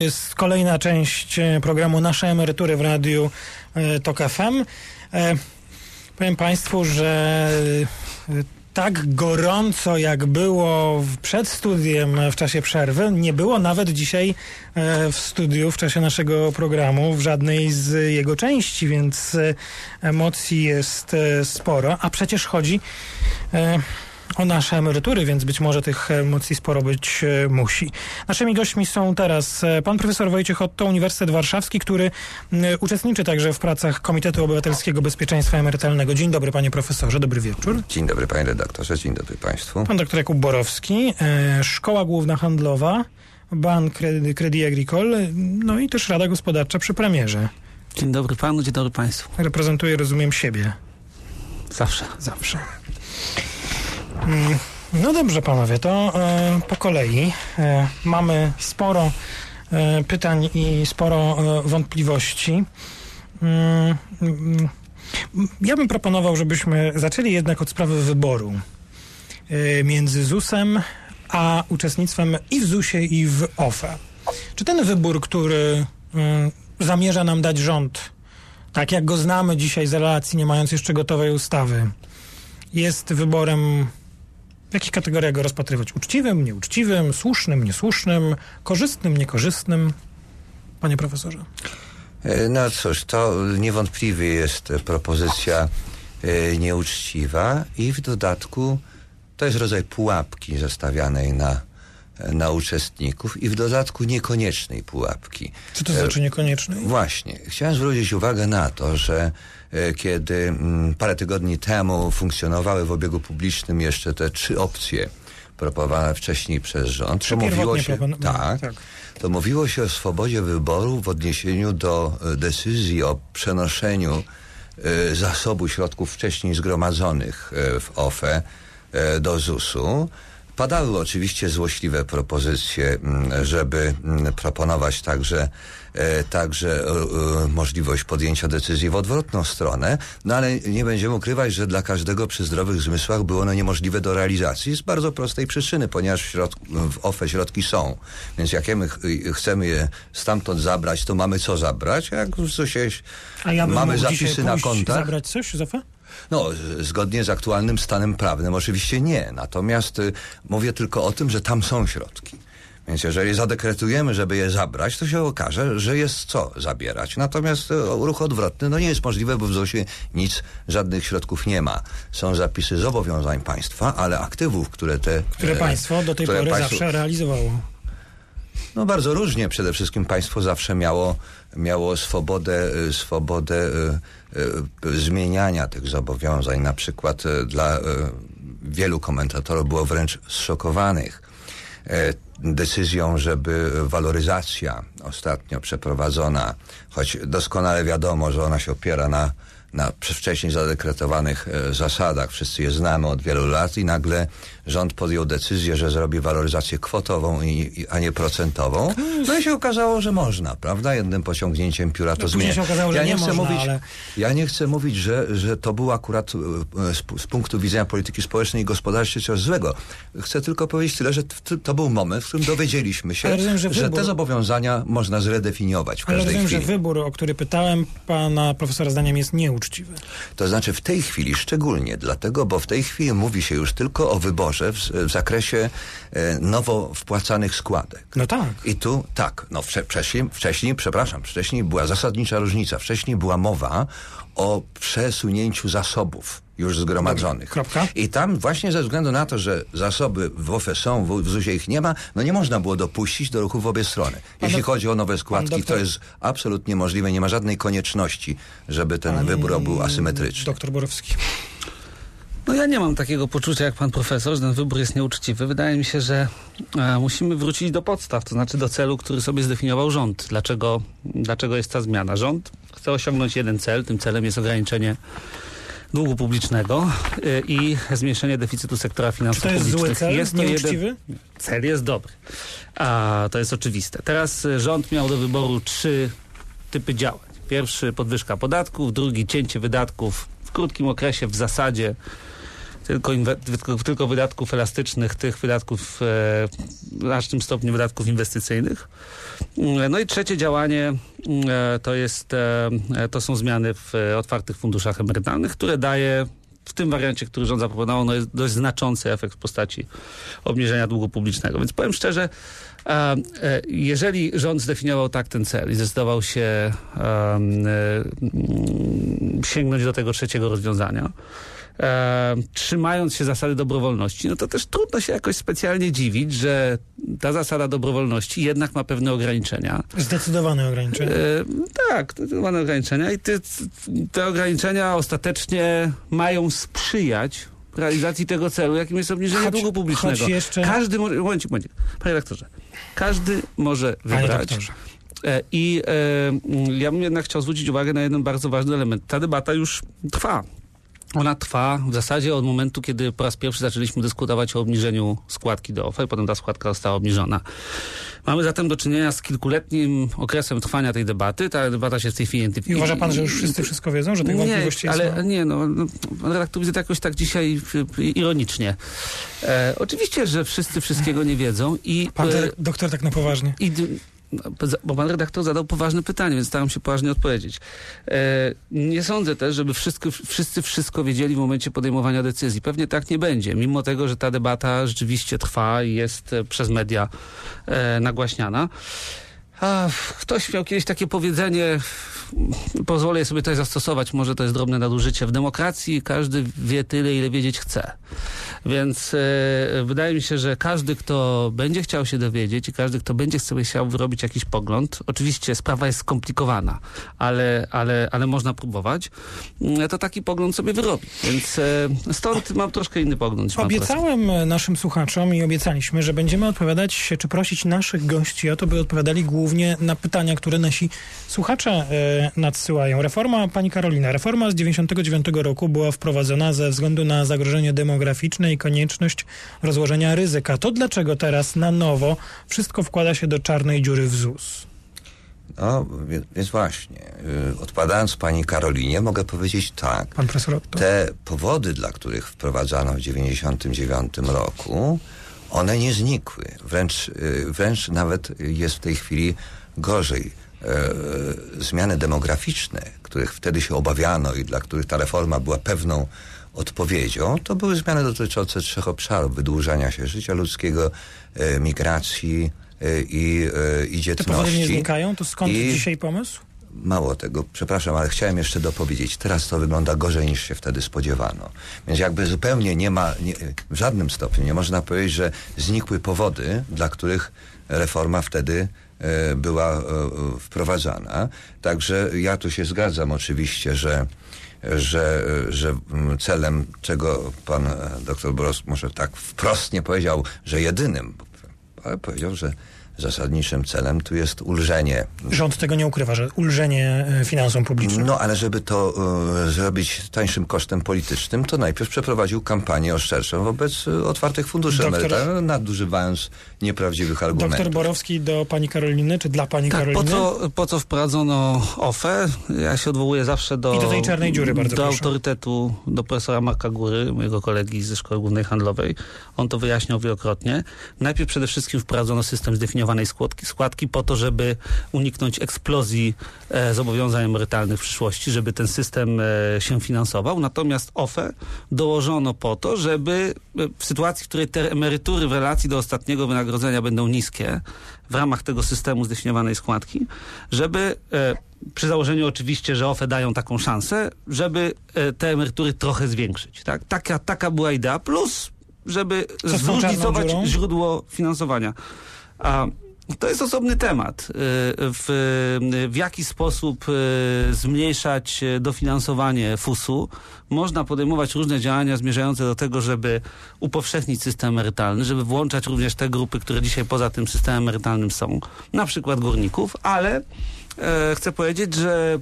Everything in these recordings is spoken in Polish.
jest kolejna część e, programu Nasze Emerytury w Radiu e, TOK FM. E, powiem Państwu, że tak gorąco jak było przed studiem w czasie przerwy, nie było nawet dzisiaj w studiu w czasie naszego programu w żadnej z jego części, więc emocji jest sporo, a przecież chodzi o nasze emerytury, więc być może tych emocji sporo być e, musi. Naszymi gośćmi są teraz e, pan profesor Wojciech Otto, Uniwersytet Warszawski, który uczestniczy także w pracach Komitetu Obywatelskiego Bezpieczeństwa Emerytalnego. Dzień dobry panie profesorze, dobry wieczór. Dzień dobry panie redaktorze, dzień dobry państwu. Pan doktor Jakub Borowski, e, Szkoła Główna Handlowa, Bank Credit Agricole, no i też Rada Gospodarcza przy premierze. Dzień dobry panu, dzień dobry państwu. Reprezentuję, rozumiem, siebie. Zawsze. Zawsze. Mm, no dobrze, panowie, to e, po kolei. E, mamy sporo e, pytań i sporo e, wątpliwości. Mm, mm, ja bym proponował, żebyśmy zaczęli jednak od sprawy wyboru e, między ZUS-em a uczestnictwem i w ZUS-ie, i w OFE. Czy ten wybór, który e, zamierza nam dać rząd, tak jak go znamy dzisiaj z relacji, nie mając jeszcze gotowej ustawy, jest wyborem w jakich kategoriach go rozpatrywać? Uczciwym, nieuczciwym, słusznym, niesłusznym, korzystnym, niekorzystnym? Panie profesorze. E, no cóż, to niewątpliwie jest propozycja e, nieuczciwa i w dodatku to jest rodzaj pułapki zastawianej na, na uczestników i w dodatku niekoniecznej pułapki. Co to znaczy niekoniecznej? Właśnie. Chciałem zwrócić uwagę na to, że E, kiedy mm, parę tygodni temu funkcjonowały w obiegu publicznym jeszcze te trzy opcje proponowane wcześniej przez rząd, to mówiło się, tak, tak, to mówiło się o swobodzie wyboru w odniesieniu do e, decyzji o przenoszeniu e, zasobu środków wcześniej zgromadzonych w OFE do ZUS-u. Padały oczywiście złośliwe propozycje, mm, żeby mm, proponować także E, także e, e, możliwość podjęcia decyzji w odwrotną stronę, no ale nie będziemy ukrywać, że dla każdego przy zdrowych zmysłach było ono niemożliwe do realizacji z bardzo prostej przyczyny, ponieważ w, w OFE środki są. Więc jak my ch chcemy je stamtąd zabrać, to mamy co zabrać, a jak w ZUSie ja mamy zapisy na kontach. zabrać coś z OFE? No, zgodnie z aktualnym stanem prawnym oczywiście nie. Natomiast y, mówię tylko o tym, że tam są środki. Więc jeżeli zadekretujemy, żeby je zabrać, to się okaże, że jest co zabierać. Natomiast e, ruch odwrotny no nie jest możliwy, bo w ZUS-ie nic, żadnych środków nie ma. Są zapisy zobowiązań państwa, ale aktywów, które te... Które e, państwo do tej pory państwo, zawsze realizowało. No bardzo różnie. Przede wszystkim państwo zawsze miało, miało swobodę, e, swobodę y, y, zmieniania tych zobowiązań. Na przykład dla wielu komentatorów było wręcz zszokowanych decyzją, żeby waloryzacja ostatnio przeprowadzona, choć doskonale wiadomo, że ona się opiera na na wcześniej zadekretowanych e, zasadach. Wszyscy je znamy od wielu lat i nagle rząd podjął decyzję, że zrobi waloryzację kwotową, i, a nie procentową. No i się okazało, że można, prawda? Jednym pociągnięciem pióra to no, że ja nie, nie mówić, ale... Ja nie chcę mówić, że, że to było akurat e, z, z, punktu widzenia polityki społecznej i gospodarczej coś złego. Chcę tylko powiedzieć tyle, że to był moment, w którym dowiedzieliśmy się, rozumiem, że, wybór... że, te zobowiązania można zredefiniować w każdej ale rozumiem, chwili. że wybór, o który pytałem pana profesora zdaniem jest nieuczciwy uczciwy. To znaczy w tej chwili szczególnie dlatego, bo w tej chwili mówi się już tylko o wyborze w, w zakresie e, nowo wpłacanych składek. No tak. I tu tak, no wcześniej, wcześniej, przepraszam, wcześniej była zasadnicza różnica. Wcześniej była mowa o przesunięciu zasobów już zgromadzonych. Kropka. I tam właśnie ze względu na to, że zasoby w OFE są, w, w ZUS-ie ich nie ma, no nie można było dopuścić do ruchu w obie strony. Jeśli chodzi o nowe składki, doktor... to jest absolutnie możliwe, nie ma żadnej konieczności, żeby ten pan... wybór był asymetryczny. Doktor Borowski. No ja nie mam takiego poczucia jak pan profesor, że ten wybór jest nieuczciwy. Wydaje mi się, że e, musimy wrócić do podstaw, to znaczy do celu, który sobie zdefiniował rząd. Dlaczego, dlaczego jest ta zmiana? Rząd chce osiągnąć jeden cel, tym celem jest ograniczenie długu publicznego y, i zmniejszenie deficytu sektora finansów Czy to jest publicznych. Zły cel? Jest to jeden... Cel jest dobry. A to jest oczywiste. Teraz y, rząd miał do wyboru trzy typy działań. Pierwszy podwyżka podatków, drugi cięcie wydatków w krótkim okresie w zasadzie tylko, tylko, tylko wydatków elastycznych, tych wydatków e, w znacznym stopniu wydatków inwestycyjnych. Mm, No i trzecie działanie e, to jest, e, e, to są zmiany w e, otwartych funduszach emerytalnych, które daje w tym wariancie, który rząd zaproponował, no jest dość znaczący efekt w postaci obniżenia długu publicznego. Więc powiem szczerze, e, e, jeżeli rząd zdefiniował tak ten cel i zdecydował się e, sięgnąć do tego trzeciego rozwiązania, e, trzymając się zasady dobrowolności, no to też trudno się jakoś specjalnie dziwić, że ta zasada dobrowolności jednak ma pewne ograniczenia. Zdecydowane ograniczenia. E, tak, zdecydowane ograniczenia i te, te ograniczenia ostatecznie mają sprzyjać realizacji tego celu, jakim jest obniżenie Choć- długu publicznego. jeszcze- Każdy może, momencik, momencik, panie redaktorze, każdy może wybrać. E, I e, ja bym jednak chciał zwrócić uwagę na jeden bardzo ważny element. Ta debata już trwa. Ona trwa w zasadzie od momentu, kiedy po raz pierwszy zaczęliśmy dyskutować o obniżeniu składki do OFE, potem ta składka została obniżona. Mamy zatem do czynienia z kilkuletnim okresem trwania tej debaty. Ta debata się w tej chwili... I uważa pan, że już wszyscy wszystko wiedzą, że tych wątpliwości nie, jest ale nie, no, no pan redaktor widzę to jakoś tak dzisiaj ironicznie. E, oczywiście, że wszyscy wszystkiego nie wiedzą i... Pan e, doktor tak na poważnie. i, bo pan redaktor zadał poważne pytanie, więc staram się poważnie odpowiedzieć. E, nie sądzę też, żeby wszystko, wszyscy wszystko wiedzieli w momencie podejmowania decyzji. Pewnie tak nie będzie, mimo tego, że ta debata rzeczywiście trwa i jest e, przez media e, nagłaśniana. Ktoś miał kiedyś takie powiedzenie, pozwolę sobie tutaj zastosować, może to jest drobne nadużycie. W demokracji każdy wie tyle, ile wiedzieć chce. Więc e, wydaje mi się, że każdy, kto będzie chciał się dowiedzieć i każdy, kto będzie sobie chciał wyrobić jakiś pogląd, oczywiście sprawa jest skomplikowana, ale, ale, ale można próbować, mm, to taki pogląd sobie wyrobi. Więc e, stąd mam troszkę inny pogląd. Obiecałem e, naszym słuchaczom i obiecaliśmy, że będziemy odpowiadać, czy prosić naszych gości o to, by odpowiadali głównie na pytania, które nasi słuchacze nadsyłają. Reforma, pani Karolina, reforma z 99 roku była wprowadzona ze względu na zagrożenie demograficzne i konieczność rozłożenia ryzyka. To dlaczego teraz na nowo wszystko wkłada się do czarnej dziury w ZUS? No, więc właśnie, y, odpowiadając pani Karolinie, mogę powiedzieć tak. Pan profesor Otto. Te powody, dla których wprowadzano w 1999 roku, one nie znikły. Wręcz, y, wręcz nawet jest w tej chwili gorzej. E, Zmiany demograficzne, których wtedy się obawiano i dla których ta reforma była pewną odpowiedzią, to były zmiany dotyczące trzech obszarów. Wydłużania się życia ludzkiego, e, migracji e, i, i Te dzietności. powody nie znikają? To skąd I- dzisiaj pomysł? Mało tego, przepraszam, ale chciałem jeszcze dopowiedzieć. Teraz to wygląda gorzej niż się wtedy spodziewano. Więc jakby zupełnie nie ma, nie, w żadnym stopniu nie można powiedzieć, że znikły powody, dla których reforma wtedy była e, e, wprowadzana. Także ja tu się zgadzam oczywiście, że że, że mm, celem, czego pan e, doktor Boros może tak wprost nie powiedział, że jedynym, ale powiedział, że zasadniczym celem tu jest ulżenie Rząd tego nie ukrywa, że ulżenie e, finansom publicznym. no, ale żeby to e, zrobić tańszym kosztem politycznym, to najpierw przeprowadził kampanię oszczerczą wobec e, otwartych funduszy Doktor- emerytalnych, nadużywając nieprawdziwych argumentów. Doktor Borowski do pani Karoliny, czy dla pani Tak, Karoliny? po co, po co wprowadzono OFE? Ja się odwołuję zawsze do... I do tej czarnej dziury, bardzo Do proszę. autorytetu, do profesora Marka Góry, mojego kolegi ze Szkoły Głównej Handlowej. On to wyjaśniał wielokrotnie. Najpierw przede wszystkim wprowadzono system zdefiniowanej składki, składki po to, żeby uniknąć eksplozji e, zobowiązań emerytalnych w przyszłości, żeby ten system e, się finansował. Natomiast OFE dołożono po to, żeby e, w sytuacji, w której te emerytury w relacji do ostatniego wynagrodzenia będą niskie, w ramach tego systemu zdefiniowanej składki, żeby e, przy założeniu oczywiście, że OFE dają taką szansę, żeby e, te emerytury trochę zwiększyć. Tak? Taka, taka była idea. Plus, żeby zróżnicować źródło finansowania. A to jest osobny temat. Y, W, w jaki sposób y, zmniejszać y, dofinansowanie FUS-u? Można podejmować różne działania zmierzające do tego, żeby upowszechnić system emerytalny, żeby włączać również te grupy, które dzisiaj poza tym systemem emerytalnym są, na przykład górników, ale E, chcę powiedzieć, że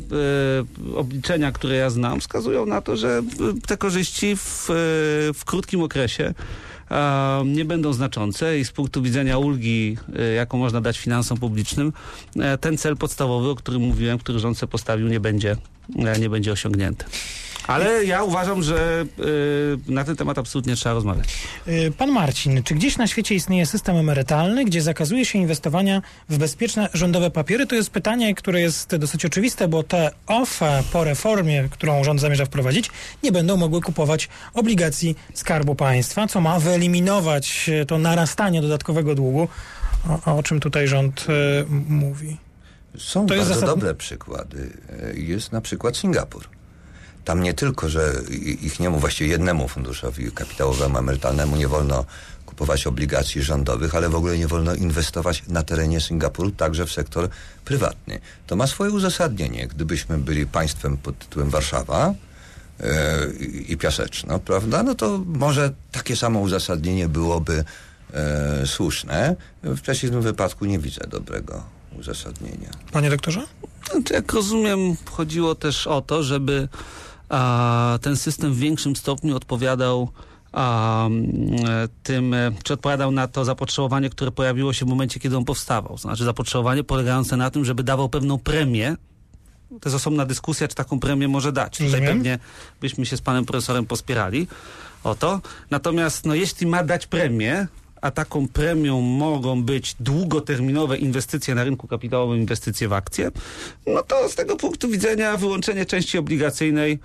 e, obliczenia, które ja znam, wskazują na to, że e, te korzyści w, w krótkim okresie nie będą znaczące i z punktu widzenia ulgi, e, jaką można dać finansom publicznym, e, ten cel podstawowy, o którym mówiłem, który rząd sobie postawił, nie będzie, e, nie będzie osiągnięty. Ale ja uważam, że y, na ten temat absolutnie trzeba rozmawiać. Y, Pan Marcin, czy gdzieś na świecie istnieje system emerytalny, gdzie zakazuje się inwestowania w bezpieczne rządowe papiery? To jest pytanie, które jest dosyć oczywiste, bo te OFE po reformie, którą rząd zamierza wprowadzić, nie będą mogły kupować obligacji Skarbu Państwa, co ma wyeliminować y, to narastanie dodatkowego długu, o, o czym tutaj rząd y, mówi. Są To jest bardzo zasad- dobre przykłady. Jest na przykład Singapur. Tam nie tylko, że ich niemu, właściwie jednemu funduszowi kapitałowemu, emerytalnemu nie wolno kupować obligacji rządowych, ale w ogóle nie wolno inwestować na terenie Singapuru, także w sektor prywatny. To ma swoje uzasadnienie. Gdybyśmy byli państwem pod tytułem Warszawa, e, i Piaseczno, prawda? No to może takie samo uzasadnienie byłoby e, słuszne. W przeciwnym wypadku nie widzę dobrego uzasadnienia. Panie doktorze? Znaczy, jak rozumiem, chodziło też o to, żeby ten system w większym stopniu odpowiadał a, mm, e, tym, e, czy odpowiadał na to zapotrzebowanie, które pojawiło się w momencie, kiedy on powstawał. Znaczy zapotrzebowanie polegające na tym, żeby dawał pewną premię. To jest osobna dyskusja, czy taką premię może dać. Tutaj Rozumiem. pewnie byśmy się z panem profesorem pospierali o to. Natomiast no, jeśli ma dać premię, a taką premią mogą być długoterminowe inwestycje na rynku kapitałowym, inwestycje w akcje, no to z tego punktu widzenia wyłączenie części obligacyjnej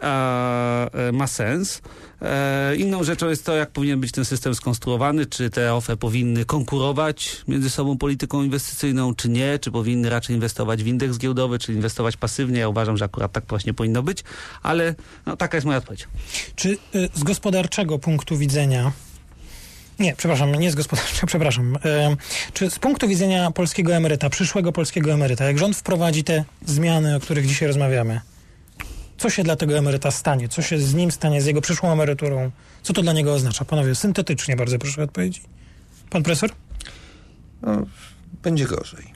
a, e, ma sens. E, inną rzeczą jest to, jak powinien być ten system skonstruowany, czy te OFE powinny konkurować między sobą polityką inwestycyjną, czy nie, czy powinny raczej inwestować w indeks giełdowy, czy inwestować pasywnie. Ja uważam, że akurat tak właśnie powinno być, ale no, taka jest moja odpowiedź. Czy y, z gospodarczego punktu widzenia. Nie, przepraszam, nie z gospodarczego, przepraszam. Czy z punktu widzenia polskiego emeryta, przyszłego polskiego emeryta, jak rząd wprowadzi te zmiany, o których dzisiaj rozmawiamy, co się dla tego emeryta stanie? Co się z nim stanie, z jego przyszłą emeryturą? Co to dla niego oznacza? Panowie, syntetycznie bardzo proszę odpowiedzi. Pan profesor? No, będzie gorzej.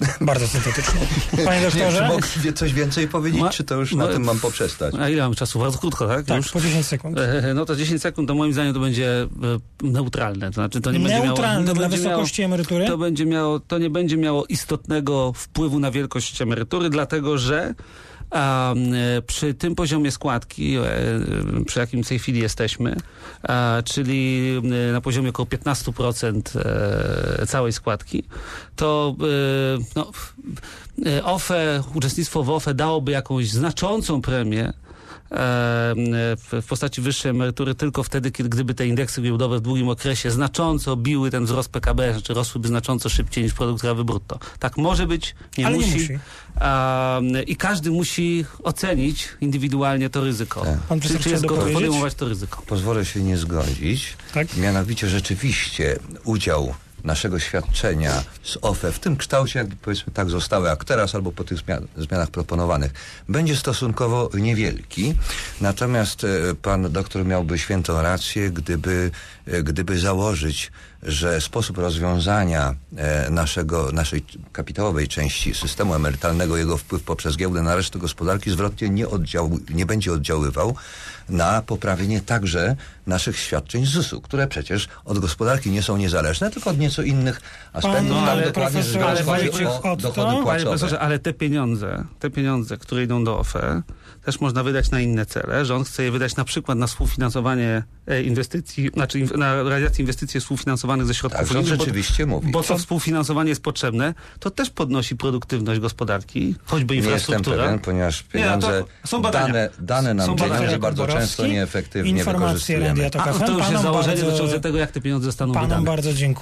Bardzo syntetycznie. Panie Nie, czy doktorze? mogę wie- coś więcej powiedzieć, Ma- czy to już ma- na tym mam poprzestać? A ile mamy czasu? Bardzo krótko, tak? Tak, Już? po 10 sekund. E, No to 10 sekund, to moim zdaniem to będzie e, neutralne. To znaczy to nie będzie miało, dla będzie miało, wysokości emerytury? to będzie miało, to nie będzie miało istotnego wpływu na wielkość emerytury, dlatego że a, przy tym poziomie składki, e, przy jakim w tej chwili jesteśmy, czyli na poziomie około 15% e, całej składki, to e, no, OFE, uczestnictwo w OFE dałoby jakąś znaczącą premię w, w postaci wyższej emerytury tylko wtedy, kiedy gdyby te indeksy giełdowe w długim okresie znacząco biły ten wzrost PKB, znaczy rosłyby znacząco szybciej niż produkt krajowy brutto. Tak może być, nie Ale musi. nie musi. I każdy musi ocenić indywidualnie to ryzyko. Tak. Pan Czy, czy jest gotów podejmować to ryzyko. Pozwolę się nie zgodzić. Tak? Mianowicie rzeczywiście udział naszego świadczenia z OFE w tym kształcie, jakby powiedzmy tak zostały jak teraz, albo po tych zmian, zmianach proponowanych, będzie stosunkowo niewielki. Natomiast e, pan doktor miałby świętą rację, gdyby, e, gdyby założyć, że sposób rozwiązania e, naszego, naszej kapitałowej części systemu emerytalnego, jego wpływ poprzez giełdę na resztę gospodarki zwrotnie nie, oddział, nie będzie oddziaływał na poprawienie także naszych świadczeń z ZUS-u, które przecież od gospodarki nie są niezależne, tylko od nieco innych aspektów. Pan, Tam ale profesor Wojciech o Panie profesorze, ale te pieniądze, te pieniądze, które idą do OFE, też można wydać na inne cele. Rząd chce je wydać na przykład na współfinansowanie e, inwestycji, znaczy na realizację inwestycji współfinansowanych ze środków Tak, unijnych, bo- rzeczywiście mówi. Bo to współfinansowanie jest potrzebne, to też podnosi produktywność gospodarki, choćby Nie jestem infrastruktura. pewien, ponieważ Nie, pieniądze, są badania. dane, dane nam Są badania. pieniądze bardzo często nieefektywnie Informacje wykorzystujemy. A to już jest Panom założenie bardzo- dotyczące tego, jak te pieniądze zostaną Panom wydane. bardzo dziękuję.